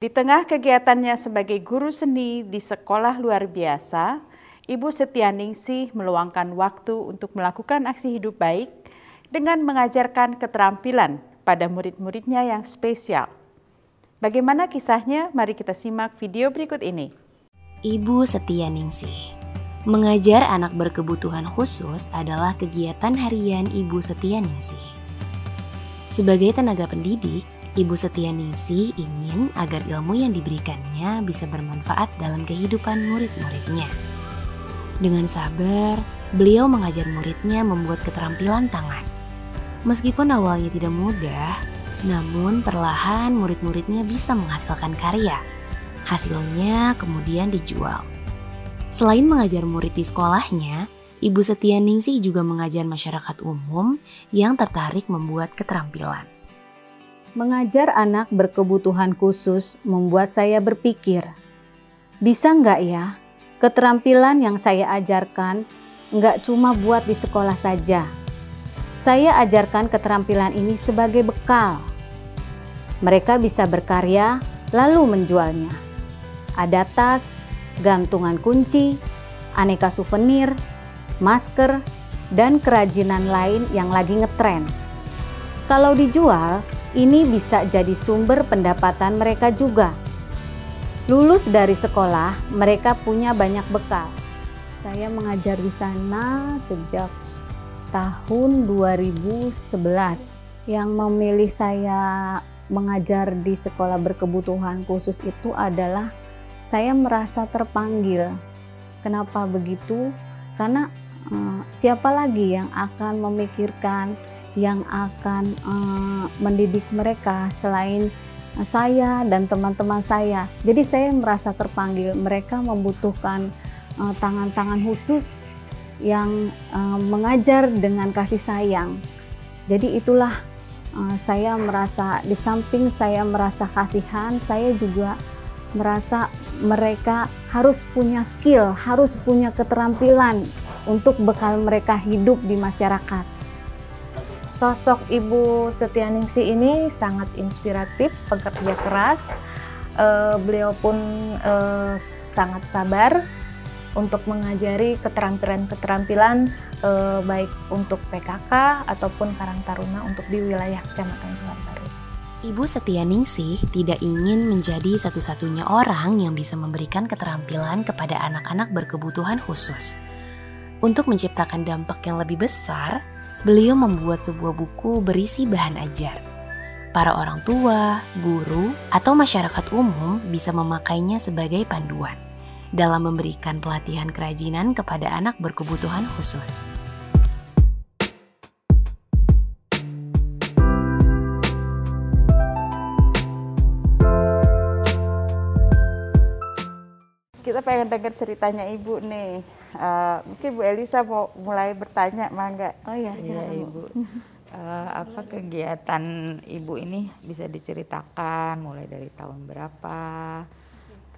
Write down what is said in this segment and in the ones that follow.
Di tengah kegiatannya sebagai guru seni di sekolah luar biasa, Ibu Setianingsih meluangkan waktu untuk melakukan aksi hidup baik dengan mengajarkan keterampilan pada murid-muridnya yang spesial. Bagaimana kisahnya? Mari kita simak video berikut ini. Ibu Setianingsih Mengajar anak berkebutuhan khusus adalah kegiatan harian Ibu Setianingsih. Sebagai tenaga pendidik, Ibu Setia Ningsih ingin agar ilmu yang diberikannya bisa bermanfaat dalam kehidupan murid-muridnya. Dengan sabar, beliau mengajar muridnya membuat keterampilan tangan. Meskipun awalnya tidak mudah, namun perlahan murid-muridnya bisa menghasilkan karya. Hasilnya kemudian dijual. Selain mengajar murid di sekolahnya, Ibu Setia Ningsih juga mengajar masyarakat umum yang tertarik membuat keterampilan. Mengajar anak berkebutuhan khusus membuat saya berpikir, bisa nggak ya keterampilan yang saya ajarkan nggak cuma buat di sekolah saja. Saya ajarkan keterampilan ini sebagai bekal. Mereka bisa berkarya lalu menjualnya. Ada tas, gantungan kunci, aneka souvenir, masker, dan kerajinan lain yang lagi ngetren. Kalau dijual, ini bisa jadi sumber pendapatan mereka juga. Lulus dari sekolah, mereka punya banyak bekal. Saya mengajar di sana sejak tahun 2011. Yang memilih saya mengajar di sekolah berkebutuhan khusus itu adalah saya merasa terpanggil. Kenapa begitu? Karena uh, siapa lagi yang akan memikirkan yang akan uh, mendidik mereka selain saya dan teman-teman saya. Jadi saya merasa terpanggil. Mereka membutuhkan eh, tangan-tangan uh, khusus yang uh, mengajar dengan kasih sayang. Jadi itulah uh, saya merasa di samping saya merasa kasihan, saya juga merasa mereka harus punya skill, harus punya keterampilan untuk bekal mereka hidup di masyarakat. Sosok Ibu Setianingsih ini sangat inspiratif, pekerja keras. Uh, beliau pun uh, sangat sabar untuk mengajari keterampilan-keterampilan uh, baik untuk PKK ataupun Karang Taruna untuk di wilayah Kecamatan Johar Baru. Ibu Setianingsih tidak ingin menjadi satu-satunya orang yang bisa memberikan keterampilan kepada anak-anak berkebutuhan khusus. Untuk menciptakan dampak yang lebih besar, beliau membuat sebuah buku berisi bahan ajar. Para orang tua, guru, atau masyarakat umum bisa memakainya sebagai panduan dalam memberikan pelatihan kerajinan kepada anak berkebutuhan khusus. Kita pengen dengar ceritanya ibu nih Uh, mungkin Bu Elisa mau mulai bertanya, mangga. Oh ya, iya Ibu. Uh, apa kegiatan Ibu ini bisa diceritakan mulai dari tahun berapa?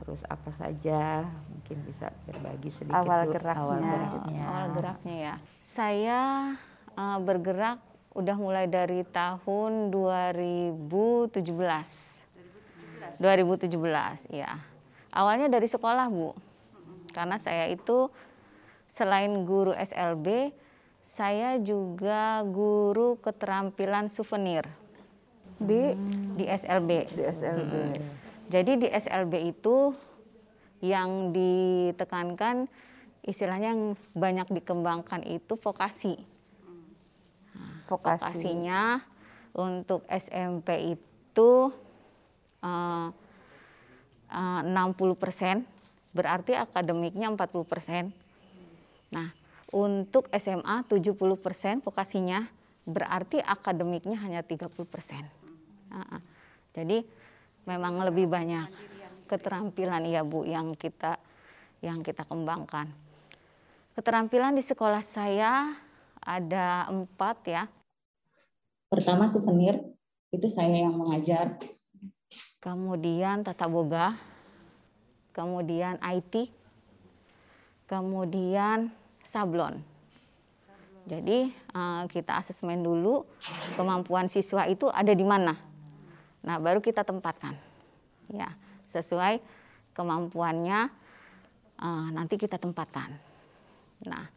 Terus apa saja? Mungkin bisa berbagi sedikit awal geraknya. Awal geraknya. Awal geraknya ya. Saya uh, bergerak udah mulai dari tahun 2017. 2017, 2017 ya. Awalnya dari sekolah, Bu. Karena saya itu selain guru SLB, saya juga guru keterampilan souvenir di di SLB. Di SLB. Hmm. Jadi di SLB itu yang ditekankan istilahnya yang banyak dikembangkan itu vokasi. Vokasi. Vokasinya untuk SMP itu uh, uh, 60 persen, berarti akademiknya 40 persen Nah, untuk SMA 70% vokasinya berarti akademiknya hanya 30%. Nah, jadi memang lebih banyak keterampilan ya Bu yang kita yang kita kembangkan. Keterampilan di sekolah saya ada empat ya. Pertama souvenir, itu saya yang mengajar. Kemudian tata boga, kemudian IT, kemudian sablon. Jadi uh, kita asesmen dulu kemampuan siswa itu ada di mana. Nah baru kita tempatkan. Ya sesuai kemampuannya uh, nanti kita tempatkan. Nah,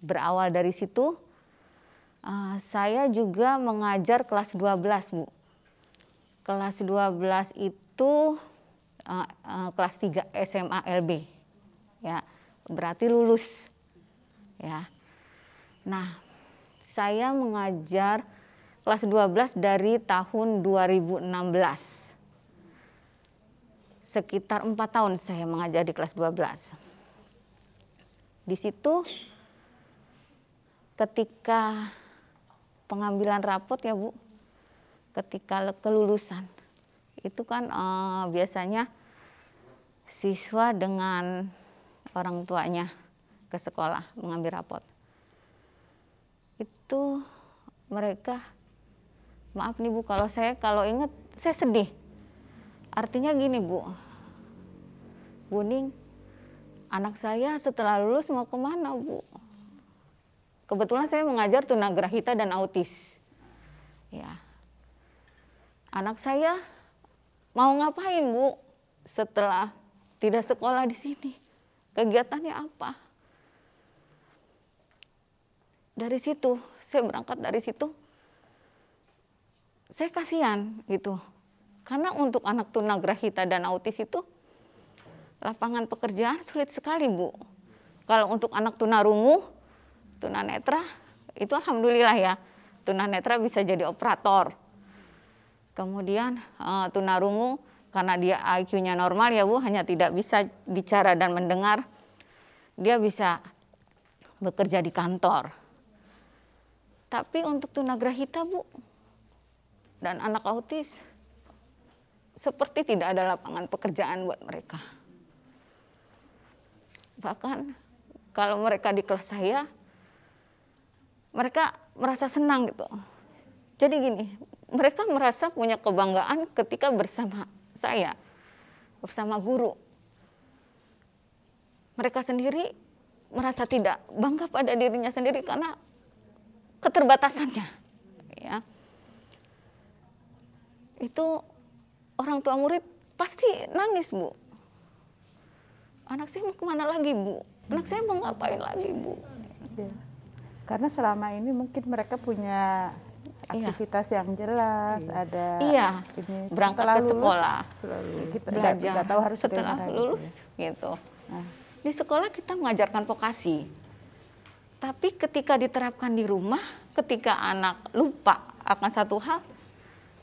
berawal dari situ uh, saya juga mengajar kelas 12, Bu. Kelas 12 itu uh, uh, kelas 3 SMA LB. Ya, berarti lulus. Ya. Nah, saya mengajar kelas 12 dari tahun 2016. Sekitar empat tahun saya mengajar di kelas 12. Di situ ketika pengambilan rapot ya Bu, ketika kelulusan itu kan uh, biasanya siswa dengan orang tuanya ke sekolah mengambil rapot. Itu mereka maaf nih Bu kalau saya kalau inget saya sedih. Artinya gini Bu, Buning anak saya setelah lulus mau ke mana Bu? Kebetulan saya mengajar tunagrahita dan autis. Ya. Anak saya mau ngapain Bu setelah tidak sekolah di sini? Kegiatannya apa? Dari situ, saya berangkat dari situ. Saya kasihan gitu. Karena untuk anak tunagrahita dan autis itu lapangan pekerjaan sulit sekali Bu. Kalau untuk anak tunarungu, tunanetra, itu alhamdulillah ya, tunanetra bisa jadi operator. Kemudian uh, tunarungu karena dia IQ-nya normal ya Bu, hanya tidak bisa bicara dan mendengar, dia bisa bekerja di kantor. Tapi untuk tunagrahita Bu, dan anak autis, seperti tidak ada lapangan pekerjaan buat mereka. Bahkan kalau mereka di kelas saya mereka merasa senang gitu. Jadi gini mereka merasa punya kebanggaan ketika bersama saya bersama guru mereka sendiri merasa tidak bangga pada dirinya sendiri karena keterbatasannya ya itu orang tua murid pasti nangis bu anak saya mau ke mana lagi bu anak saya mau ngapain lagi bu ya. karena selama ini mungkin mereka punya iya. Aktivitas iya. yang jelas iya. ada iya. ini berangkat ke lulus, sekolah. kita belajar. nggak tahu harus setelah lulus gitu, gitu. Nah. di sekolah kita mengajarkan vokasi. Tapi ketika diterapkan di rumah ketika anak lupa akan satu hal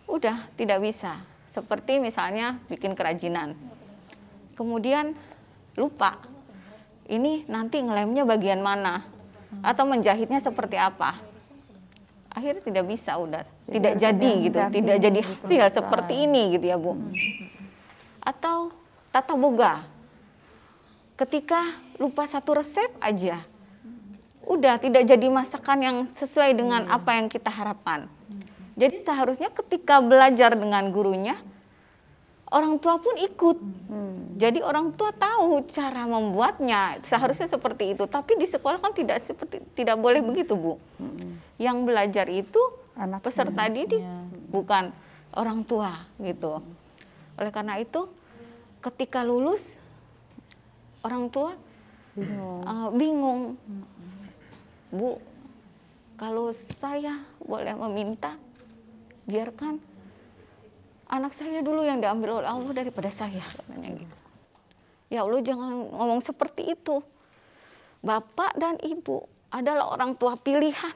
udah tidak bisa. Seperti misalnya bikin kerajinan. Kemudian lupa ini nanti ngelemnya bagian mana? Atau menjahitnya seperti apa akhirnya tidak bisa udah tidak jadi gitu. tidak jadi hasil seperti ini gitu ya bu. Atau tata boga. Ketika lupa satu resep aja udah tidak jadi masakan yang sesuai dengan apa yang kita harapkan. Jadi seharusnya ketika belajar dengan gurunya orang tua pun ikut. Hmm. Jadi orang tua tahu cara membuatnya. Seharusnya seperti itu. Tapi di sekolah kan tidak seperti tidak boleh begitu, Bu. Hmm. Yang belajar itu anak peserta didik, bukan orang tua gitu. Oleh karena itu ketika lulus orang tua bingung. Uh, bingung. Hmm. Bu, kalau saya boleh meminta biarkan anak saya dulu yang diambil oleh Allah daripada saya katanya gitu. Ya Allah jangan ngomong seperti itu. Bapak dan ibu adalah orang tua pilihan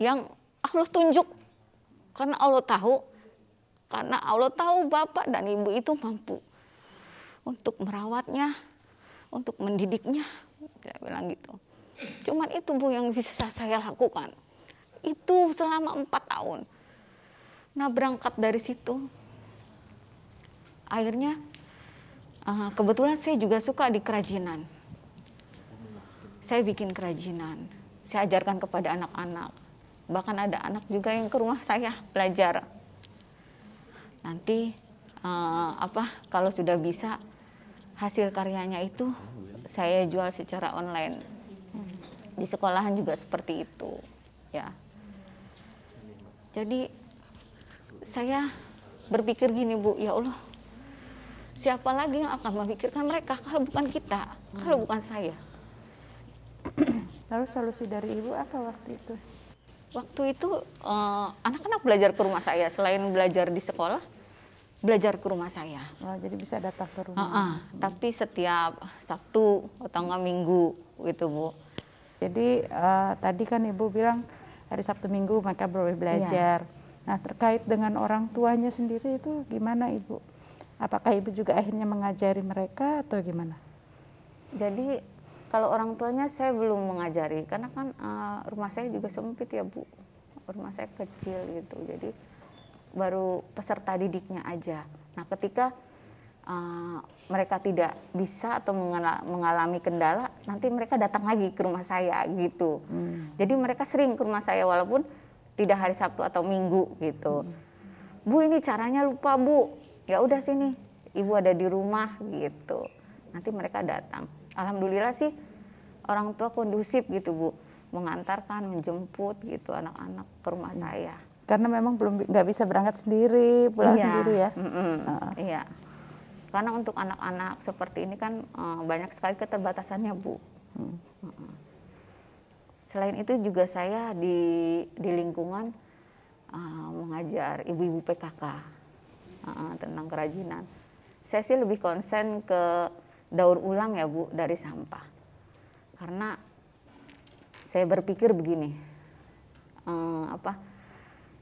yang Allah tunjuk karena Allah tahu karena Allah tahu bapak dan ibu itu mampu untuk merawatnya, untuk mendidiknya. Saya bilang gitu. Cuman itu bu yang bisa saya lakukan. Itu selama empat tahun Nah berangkat dari situ, akhirnya uh, kebetulan saya juga suka di kerajinan. Saya bikin kerajinan, saya ajarkan kepada anak-anak. Bahkan ada anak juga yang ke rumah saya belajar. Nanti uh, apa kalau sudah bisa hasil karyanya itu saya jual secara online. Di sekolahan juga seperti itu, ya. Jadi saya berpikir gini Bu, ya Allah, siapa lagi yang akan memikirkan mereka kalau bukan kita, kalau bukan saya. Lalu solusi dari ibu apa waktu itu? Waktu itu eh, anak-anak belajar ke rumah saya selain belajar di sekolah, belajar ke rumah saya. Oh, jadi bisa datang ke rumah. Ah-ah, Tapi setiap Sabtu atau enggak Minggu gitu bu. Jadi eh, tadi kan ibu bilang hari Sabtu Minggu mereka boleh belajar. Nah terkait dengan orang tuanya sendiri itu gimana ibu? Apakah ibu juga akhirnya mengajari mereka atau gimana? Jadi kalau orang tuanya saya belum mengajari karena kan eh, rumah saya juga sempit ya bu. Rumah saya kecil gitu. Jadi baru peserta didiknya aja. Nah ketika eh, mereka tidak bisa atau mengala- mengalami kendala, nanti mereka datang lagi ke rumah saya gitu. Jadi mereka sering ke rumah saya walaupun tidak hari Sabtu atau Minggu gitu. Bu ini caranya lupa bu. Ya udah sini, ibu ada di rumah gitu. Nanti mereka datang. Alhamdulillah sih orang tua kondusif gitu bu, mengantarkan, menjemput gitu anak-anak ke rumah saya. Karena memang belum nggak bisa berangkat sendiri, pulang Iya, sendiri ya. mm-mm, Iya. Karena untuk anak-anak seperti ini kan eh, banyak sekali keterbatasannya bu. Mm-mm. Selain itu juga saya di di lingkungan eh, mengajar ibu-ibu PKK eh, tentang kerajinan. Saya sih lebih konsen ke daur ulang ya bu dari sampah. Karena saya berpikir begini, eh, apa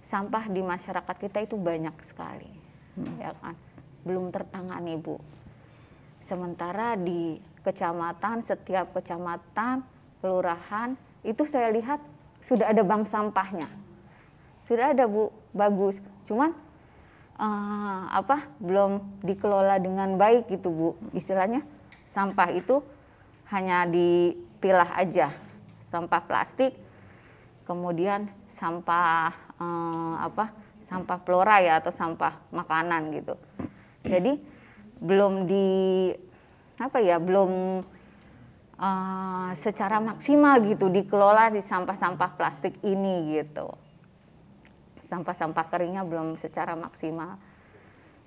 sampah di masyarakat kita itu banyak sekali, ya kan, belum tertangani bu. Sementara di kecamatan, setiap kecamatan, kelurahan itu saya lihat sudah ada bank sampahnya, sudah ada bu, bagus. Cuman eh, apa belum dikelola dengan baik gitu bu, istilahnya sampah itu hanya dipilah aja, sampah plastik, kemudian sampah eh, apa sampah flora ya atau sampah makanan gitu. Jadi belum di apa ya belum eh, secara maksimal gitu dikelola si sampah-sampah plastik ini gitu. Sampah-sampah keringnya belum secara maksimal.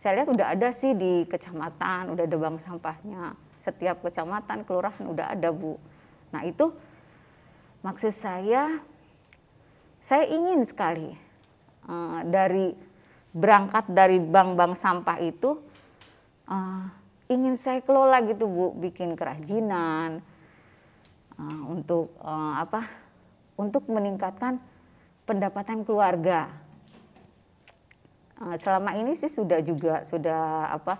Saya lihat udah ada sih di kecamatan udah ada bank sampahnya. Setiap kecamatan kelurahan udah ada bu. Nah itu maksud saya saya ingin sekali eh, dari berangkat dari bank-bank sampah itu eh, ingin saya kelola gitu bu. Bikin kerajinan eh, untuk eh, apa untuk meningkatkan pendapatan keluarga Eh, selama ini sih sudah juga sudah apa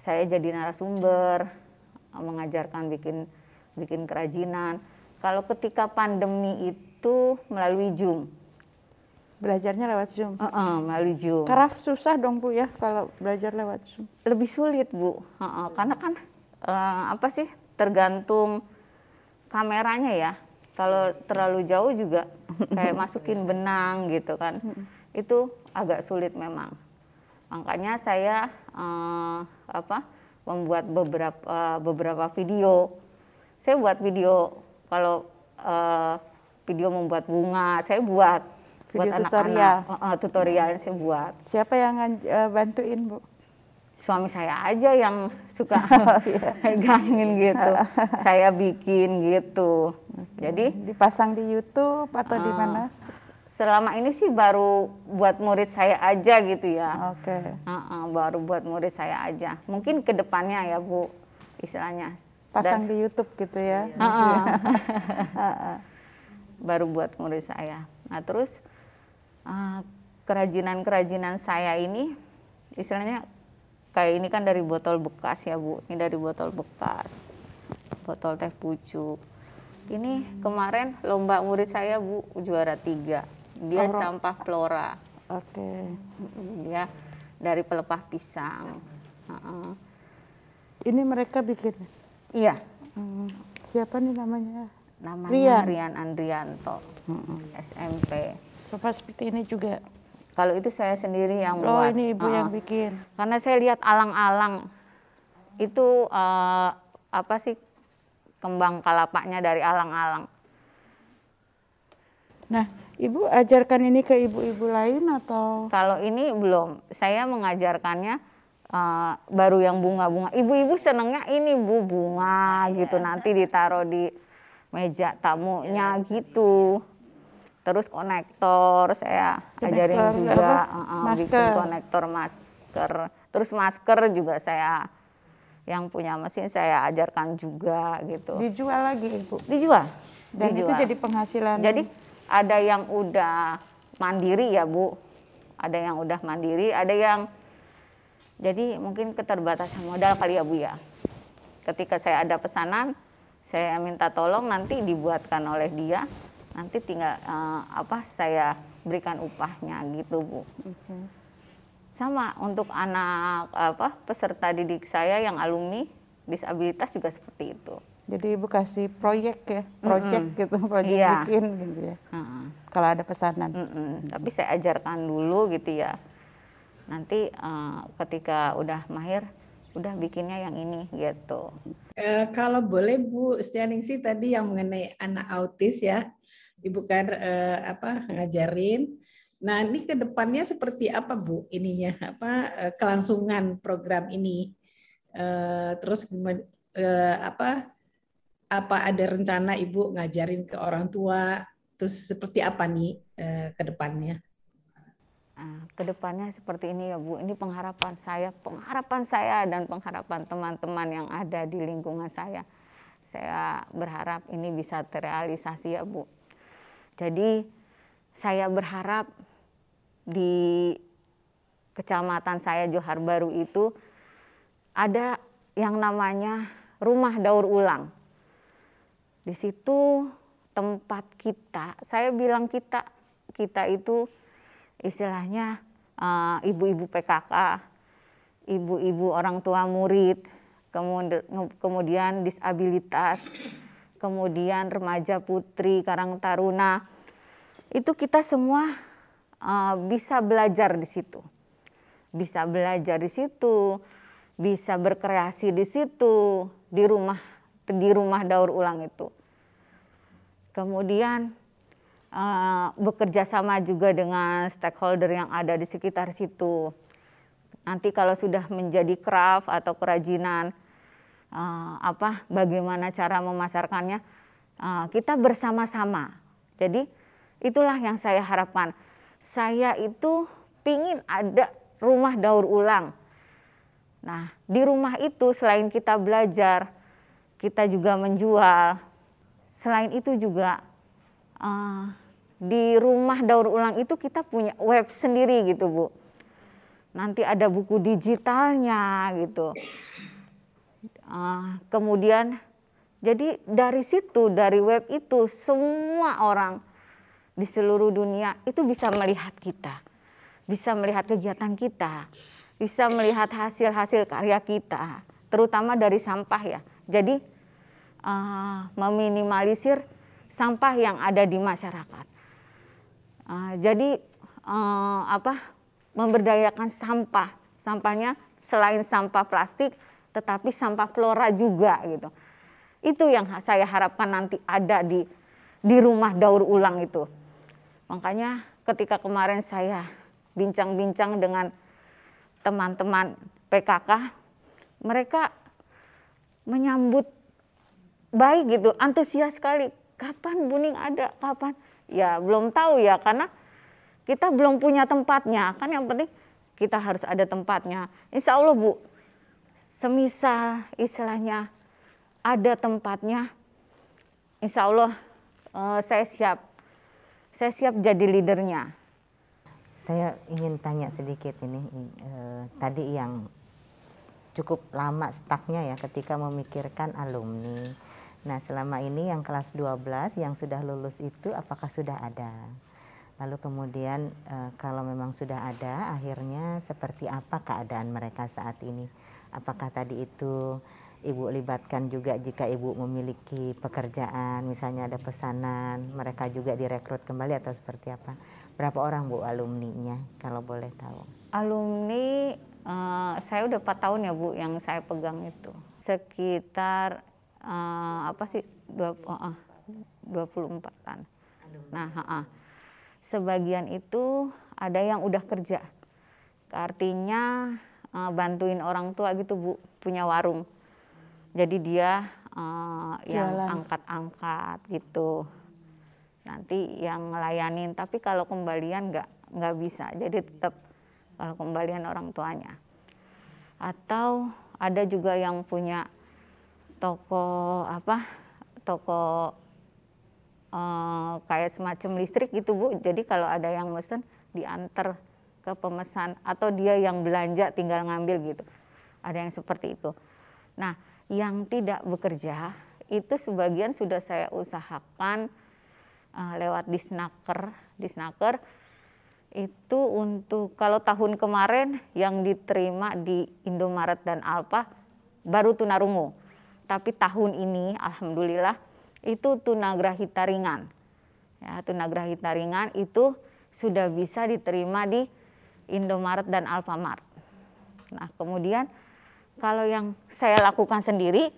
saya jadi narasumber eh, mengajarkan bikin bikin kerajinan kalau ketika pandemi itu melalui Zoom Belajarnya lewat Zoom. Heeh, melalui Zoom. Keraf susah dong Bu ya kalau belajar lewat Zoom. lebih sulit bu Heeh, karena kan eh, apa sih tergantung kameranya ya kalau terlalu jauh juga kayak masukin benang gitu kan. Itu agak sulit memang. Makanya saya eh, apa membuat beberapa beberapa video. Saya buat video kalau eh, video membuat bunga saya buat buat Video anak-anak. tutorial. Heeh, tutorial yang saya buat. Siapa yang eh, bantuin Bu? Suami saya aja yang suka pegangin gitu. saya bikin gitu. Jadi Dipasang di YouTube atau di eh, mana? selama ini sih baru buat murid saya aja gitu ya. Oke. Heeh, baru buat murid saya aja. Mungkin ke depannya ya Bu istilahnya. Pasang Dan- di YouTube gitu ya. Heeh. baru buat murid saya. Nah terus eh, kerajinan-kerajinan saya ini istilahnya kayak ini kan dari botol bekas ya bu. Ini dari botol bekas, botol teh pucuk. Ini kemarin lomba murid saya bu juara tiga. Dia Oh, ro- sampah flora. Oke. Dia dari pelepah pisang. Heeh. Ini mereka bikin. Iya, Hmm, Siapa nih namanya? namanya Rian. Rian, Andrianto, SMP. Sofa seperti ini juga. Kalau itu saya sendiri yang Oh buat. ini ibu Heeh. yang bikin. Karena saya lihat alang-alang itu eh, apa sih kembang kalapanya dari alang-alang. Nah, ibu ajarkan ini ke ibu-ibu lain atau? Kalau ini belum, saya mengajarkannya uh, baru yang bunga-bunga. Ibu-ibu senengnya ini bu bunga gitu nanti ditaruh di meja tamunya gitu. Terus konektor saya ajarin Konektor, juga apa? uh, uh, Masker. bikin konektor masker. Terus masker juga saya yang punya mesin saya ajarkan juga gitu. Dijual lagi ibu. Dijual. Dan itu dijual. jadi penghasilan. Jadi ada yang udah mandiri ya Bu, ada yang udah mandiri, ada yang jadi mungkin keterbatasan modal kali ya Bu ya. Ketika saya ada pesanan, saya minta tolong nanti dibuatkan oleh dia, nanti tinggal eh, apa saya berikan upahnya gitu Bu. Sama untuk anak apa peserta didik saya yang alumni disabilitas juga seperti itu. Jadi ibu kasih proyek ya, project gitu, proyek Iya. bikin gitu ya. Heeh. Kalau ada pesanan. Mm-mm. Tapi saya ajarkan dulu gitu ya. Nanti eh, ketika udah mahir, udah bikinnya yang ini gitu. Eh, kalau boleh Bu Stianingsi tadi yang mengenai anak autis ya, Ibu kan eh, apa ngajarin. Nah ini ke depannya seperti apa Bu ininya apa eh, kelangsungan program ini? Eh, terus eh, apa apa ada rencana Ibu ngajarin ke orang tua? Terus seperti apa nih eh, ke depannya? Nah, ke depannya seperti ini ya Bu. Ini pengharapan saya, pengharapan saya dan pengharapan teman-teman yang ada di lingkungan saya. Saya berharap ini bisa terrealisasi ya Bu. Jadi saya berharap di kecamatan saya Johar Baru itu ada yang namanya rumah daur ulang. Di situ tempat kita, saya bilang kita, kita itu istilahnya eh, ibu-ibu PKK, ibu-ibu orang tua murid, kemudian disabilitas, kemudian remaja putri, karang taruna, itu kita semua eh, bisa belajar di situ, bisa belajar di situ, bisa berkreasi di situ, di rumah di rumah daur ulang itu. Kemudian eh, bekerja sama juga dengan stakeholder yang ada di sekitar situ. Nanti kalau sudah menjadi craft atau kerajinan, eh, apa bagaimana cara memasarkannya, eh, kita bersama-sama. Jadi itulah yang saya harapkan. Saya itu pingin ada rumah daur ulang. Nah, di rumah itu selain kita belajar, kita juga menjual. Selain itu juga eh, di rumah daur ulang itu kita punya web sendiri gitu bu. Nanti ada buku digitalnya gitu. Eh, kemudian jadi dari situ dari web itu semua orang di seluruh dunia itu bisa melihat kita, bisa melihat kegiatan kita, bisa melihat hasil-hasil karya kita, terutama dari sampah ya. Jadi eh, meminimalisir sampah yang ada di masyarakat. Eh, jadi eh, apa? Memberdayakan sampah, sampahnya selain sampah plastik, tetapi sampah flora juga gitu. Itu yang saya harapkan nanti ada di di rumah daur ulang itu. Makanya ketika kemarin saya bincang-bincang dengan teman-teman PKK, mereka menyambut baik gitu, antusias sekali. Kapan Buning ada? Kapan? Ya belum tahu ya karena kita belum punya tempatnya. Kan yang penting kita harus ada tempatnya. Insya Allah Bu, semisal istilahnya ada tempatnya, insya Allah eh, saya siap. Saya siap jadi leadernya. Saya ingin tanya sedikit ini eh, tadi yang cukup lama stucknya ya ketika memikirkan alumni. Nah selama ini yang kelas 12 yang sudah lulus itu apakah sudah ada? Lalu kemudian eh, kalau memang sudah ada akhirnya seperti apa keadaan mereka saat ini? Apakah tadi itu ibu libatkan juga jika ibu memiliki pekerjaan misalnya ada pesanan mereka juga direkrut kembali atau seperti apa? Berapa orang bu alumninya kalau boleh tahu? Alumni eh, saya udah 4 tahun ya Bu yang saya pegang itu. Sekitar eh, apa sih? Dua, ah, 24-an. Nah, ha -ha. sebagian itu ada yang udah kerja. Artinya uh, bantuin orang tua gitu bu punya warung. Jadi dia uh, yang angkat-angkat gitu. Nanti yang ngelayanin tapi kalau kembalian nggak nggak bisa. Jadi tetap kalau kembalian orang tuanya. Atau ada juga yang punya toko apa toko eh, kayak semacam listrik gitu bu. Jadi kalau ada yang mesen diantar ke pemesan atau dia yang belanja tinggal ngambil gitu ada yang seperti itu nah yang tidak bekerja itu sebagian sudah saya usahakan eh, lewat disnaker disnaker itu untuk kalau tahun kemarin yang diterima di Indomaret dan Alfa baru tunarungu. Tapi tahun ini alhamdulillah itu tunagrahita ringan. Ya, tunagrahita ringan itu sudah bisa diterima di Indomaret dan Alfamart. Nah, kemudian kalau yang saya lakukan sendiri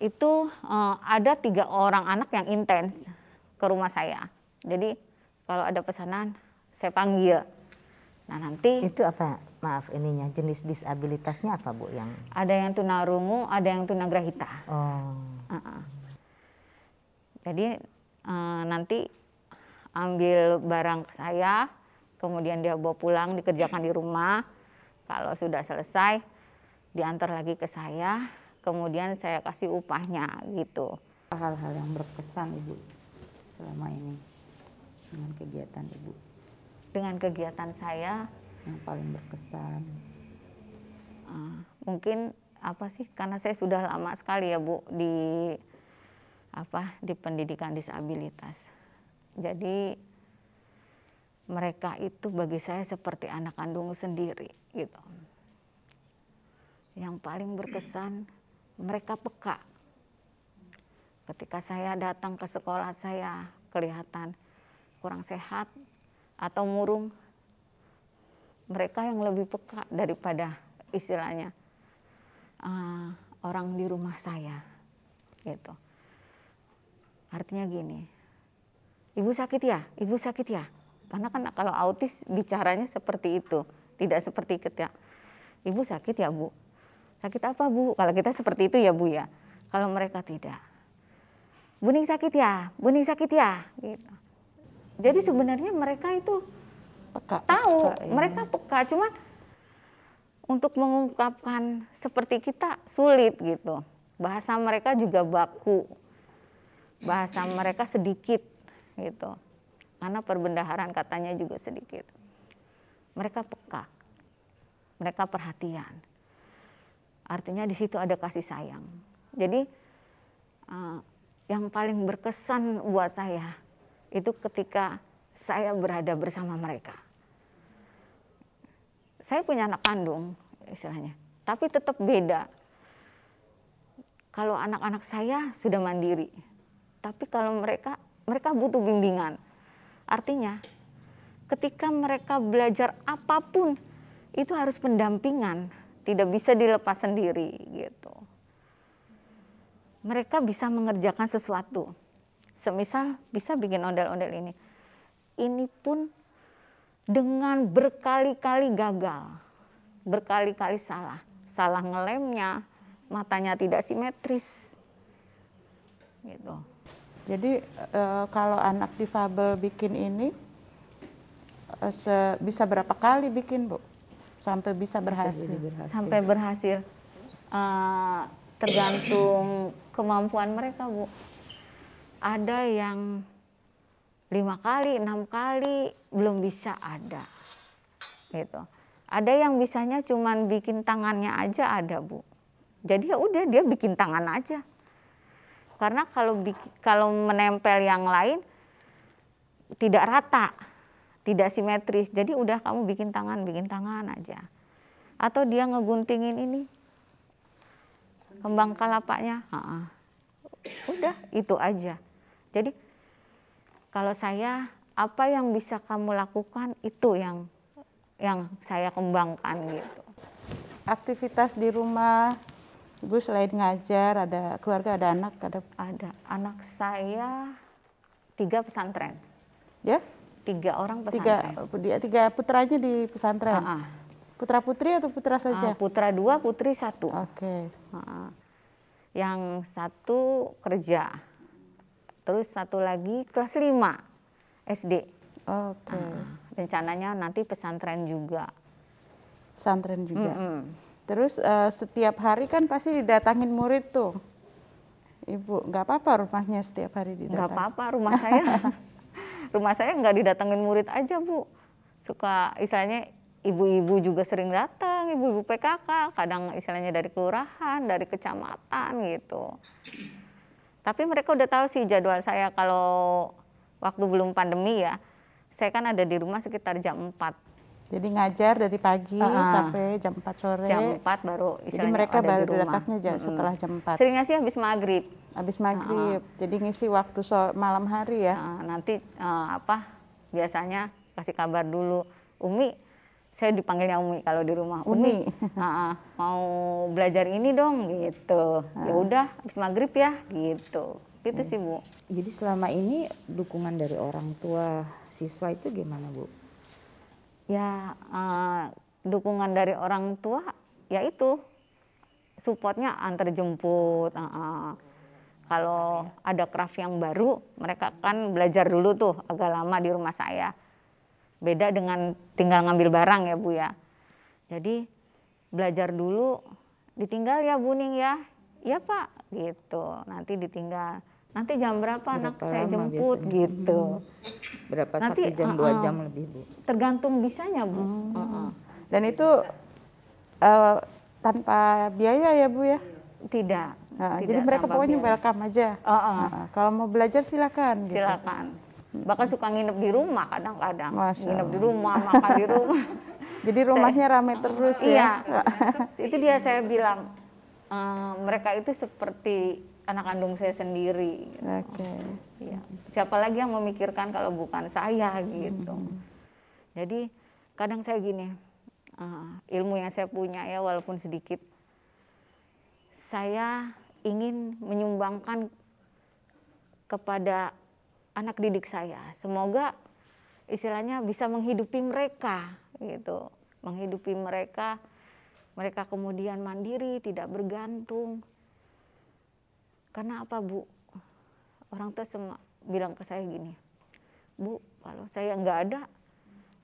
itu eh, ada tiga orang anak yang intens ke rumah saya. Jadi kalau ada pesanan saya panggil. Nah nanti Itu apa? Maaf ininya jenis disabilitasnya apa Bu yang ada yang tunarungu, ada yang tunagrahita. Oh. Uh-uh. Jadi eh, nanti ambil barang ke saya, kemudian dia bawa pulang dikerjakan di rumah. Kalau sudah selesai diantar lagi ke saya, kemudian saya kasih upahnya gitu. Hal-hal yang berkesan Ibu selama ini dengan kegiatan Ibu Dengan kegiatan saya yang paling berkesan. eh, mungkin apa sih karena saya sudah lama sekali ya Bu di apa di pendidikan disabilitas. Jadi mereka itu bagi saya seperti anak kandung sendiri gitu. Yang paling berkesan mereka peka. Ketika saya datang ke sekolah saya kelihatan kurang sehat atau murung, mereka yang lebih peka daripada istilahnya eh, orang di rumah saya gitu artinya gini ibu sakit ya ibu sakit ya karena kan kalau autis bicaranya seperti itu tidak seperti ketika ibu sakit ya bu? Sakit apa bu? Kalau kita seperti itu ya bu ya. Kalau mereka tidak buning sakit ya? Buning sakit ya? Gitu. Jadi sebenarnya mereka itu Peka, tahu peka, ya. mereka peka. Cuman untuk mengungkapkan seperti kita sulit gitu. Bahasa mereka juga baku. Bahasa mereka sedikit gitu karena perbendaharaan katanya juga sedikit. Mereka peka. Mereka perhatian. Artinya di situ ada kasih sayang. Jadi eh, yang paling berkesan buat saya itu ketika saya berada bersama mereka. Saya punya anak kandung istilahnya. Tapi tetap beda. Kalau anak-anak saya sudah mandiri. Tapi kalau mereka mereka butuh bimbingan artinya ketika mereka belajar apa pun itu harus pendampingan tidak bisa dilepas sendiri gitu. Mereka bisa mengerjakan sesuatu. Semisal bisa bikin ondel-ondel ini. Ini pun dengan berkali-kali gagal, berkali-kali salah, salah ngelemnya, matanya tidak simetris, gitu. Jadi eh, kalau anak difabel bikin ini eh, se- bisa berapa kali bikin bu sampai bisa berhasil? jadi berhasil. Sampai berhasil, Eh, tergantung kemampuan mereka bu. Ada yang lima kali, enam kali belum bisa ada, gitu. Ada yang bisanya cuman bikin tangannya aja ada bu. Jadi ya udah dia bikin tangan aja. Karena kalau kalau menempel yang lain tidak rata, tidak simetris. Jadi udah kamu bikin tangan, bikin tangan aja. Atau dia ngeguntingin ini kembang kelapanya, ha-ha. udah itu aja. Jadi kalau saya apa yang bisa kamu lakukan itu yang yang saya kembangkan gitu. Aktivitas di rumah, ibu selain ngajar, ada keluarga, ada anak, ada Ada anak saya tiga pesantren, ya tiga orang tiga pesantren. dia tiga putranya di pesantren. Ha-ha. Putra putri atau putra saja? Uh, putra dua, putri satu. Oke. Uh, yang satu kerja, terus satu lagi kelas 5 SD. Oke. Uh, rencananya nanti pesantren juga. Pesantren juga. Mm -mm. Terus uh, setiap hari kan pasti didatangin murid tuh. Ibu, nggak apa-apa rumahnya setiap hari didatangin? Nggak apa-apa rumah saya. rumah saya nggak didatengin murid aja bu. Suka istilahnya ibu-ibu juga sering datang, ibu-ibu PKK, kadang istilahnya dari kelurahan, dari kecamatan gitu. Tapi mereka udah tahu sih jadwal saya kalau waktu belum pandemi ya, saya kan ada di rumah sekitar jam 4. Jadi ngajar dari pagi uh, sampai jam 4 sore. Jam 4 baru Jadi mereka baru datangnya jam, hmm. setelah jam 4. Seringnya sih habis maghrib. Habis maghrib. Uh, Jadi ngisi waktu so malam hari ya. Uh, nanti uh, apa biasanya kasih kabar dulu. Umi saya dipanggilnya Umi kalau di rumah. Umi, uh, uh, mau belajar ini dong gitu. Uh. Ya udah habis maghrib ya gitu. Gitu uh. sih Bu. Jadi selama ini dukungan dari orang tua siswa itu gimana Bu? Ya uh, dukungan dari orang tua ya itu supportnya antar jemput. Uh, uh. Kalau ada craft yang baru, mereka kan belajar dulu tuh agak lama di rumah saya Beda dengan tinggal ngambil barang ya Bu ya. Jadi belajar dulu ditinggal ya Bu Ning ya. Iya Pak gitu. Nanti ditinggal. Nanti jam berapa, berapa anak saya jemput biasanya? gitu. Berapa Nanti, satu jam uh, dua jam lebih Bu? Tergantung bisanya Bu. Hmm. Uh -uh. Dan itu uh, tanpa biaya ya Bu ya? Tidak. Nah, tidak jadi mereka pokoknya biaya. welcome aja. Uh -uh. Nah, kalau mau belajar silakan. Gitu. Silakan bahkan suka nginep di rumah kadang-kadang nginep di rumah makan di rumah jadi rumahnya saya, rame terus ya iya itu dia saya bilang uh, mereka itu seperti anak kandung saya sendiri gitu. oke okay. ya. siapa lagi yang memikirkan kalau bukan saya gitu hmm. jadi kadang saya gini uh, ilmu yang saya punya ya walaupun sedikit saya ingin menyumbangkan kepada anak didik saya. Semoga istilahnya bisa menghidupi mereka gitu. Menghidupi mereka mereka kemudian mandiri, tidak bergantung. Karena apa, Bu? Orang tua semua bilang ke saya gini, Bu, kalau saya nggak ada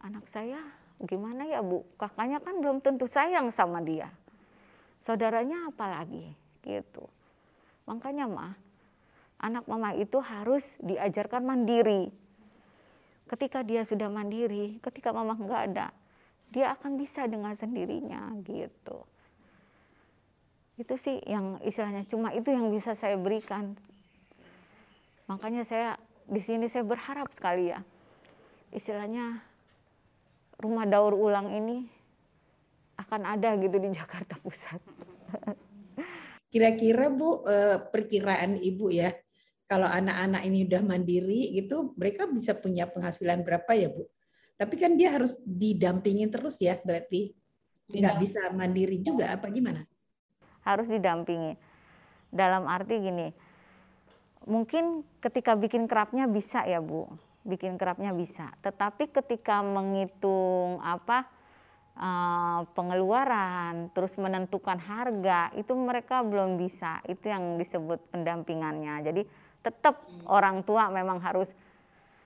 anak saya, gimana ya Bu? Kakaknya kan belum tentu sayang sama dia. Saudaranya apalagi gitu. Makanya mah anak mama itu harus diajarkan mandiri. Ketika dia sudah mandiri, ketika mama nggak ada, dia akan bisa dengan sendirinya gitu. Itu sih yang istilahnya cuma itu yang bisa saya berikan. Makanya saya di sini saya berharap sekali ya. Istilahnya rumah daur ulang ini akan ada gitu di Jakarta Pusat. Kira-kira Bu, eh, perkiraan Ibu ya, kalau anak-anak ini udah mandiri gitu, mereka bisa punya penghasilan berapa ya Bu? Tapi kan dia harus didampingin terus ya, berarti nggak bisa mandiri juga apa gimana? Harus didampingi. Dalam arti gini, mungkin ketika bikin kerapnya bisa ya Bu, bikin kerapnya bisa. Tetapi ketika menghitung apa uh, pengeluaran, terus menentukan harga, itu mereka belum bisa. Itu yang disebut pendampingannya. Jadi tetap orang tua memang harus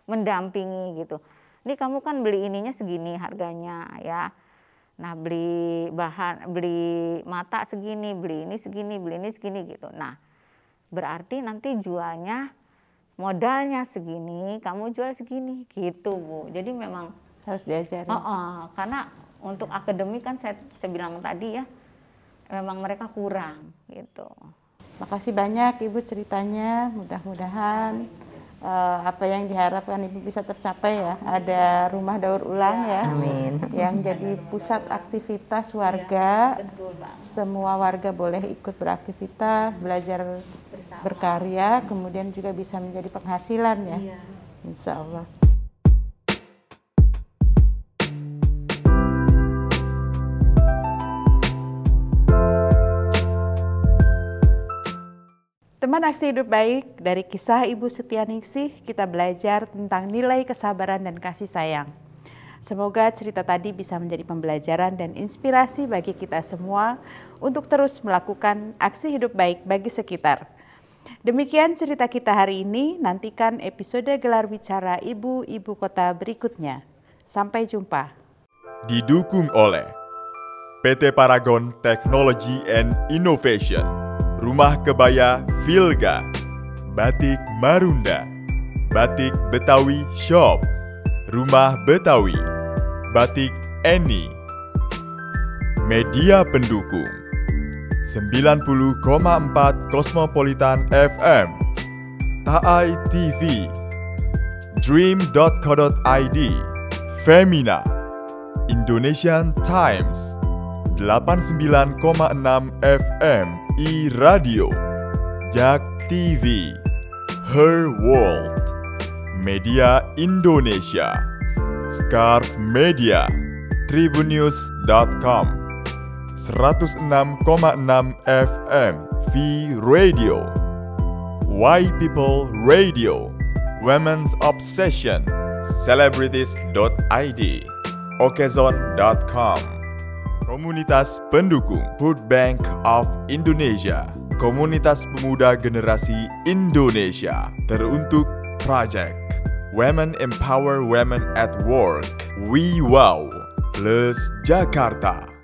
mendampingi gitu. Ini kamu kan beli ininya segini harganya ya. Nah beli bahan, beli mata segini, beli ini segini, beli ini segini gitu. Nah berarti nanti jualnya modalnya segini, kamu jual segini gitu bu. Jadi memang harus diajari. Uh -uh, karena untuk akademik kan saya, saya bilang tadi ya, memang mereka kurang gitu. Makasih banyak Ibu ceritanya. Mudah-mudahan uh, apa yang diharapkan Ibu bisa tercapai ya. Ada rumah daur ulang ya. Amin. Yang jadi pusat aktivitas warga. Semua warga boleh ikut beraktivitas, belajar berkarya, kemudian juga bisa menjadi penghasilan ya. Iya. Insya Allah. Teman Aksi Hidup Baik, dari kisah Ibu Setianingsih kita belajar tentang nilai kesabaran dan kasih sayang. Semoga cerita tadi bisa menjadi pembelajaran dan inspirasi bagi kita semua untuk terus melakukan aksi hidup baik bagi sekitar. Demikian cerita kita hari ini. Nantikan episode gelar bicara Ibu-Ibu Kota berikutnya. Sampai jumpa. Didukung oleh PT Paragon Technology and Innovation, Rumah Kebaya Vilga, Batik Marunda, Batik Betawi Shop, Rumah Betawi, Batik Eni, Media Pendukung. 90,4 Cosmopolitan FM, Taai TV, Dream.co.id, Femina, Indonesian Times, 89,6 FM I Radio, Jak TV, Her World, Media Indonesia, Scarf Media, Tribunnews.com, 106,6 FM V Radio, Why People Radio, Women's Obsession, Celebrities.id, Okezon.com, Komunitas Pendukung Food Bank of Indonesia, Komunitas Pemuda Generasi Indonesia, teruntuk Project. Women Empower Women at Work. We Wow plus Jakarta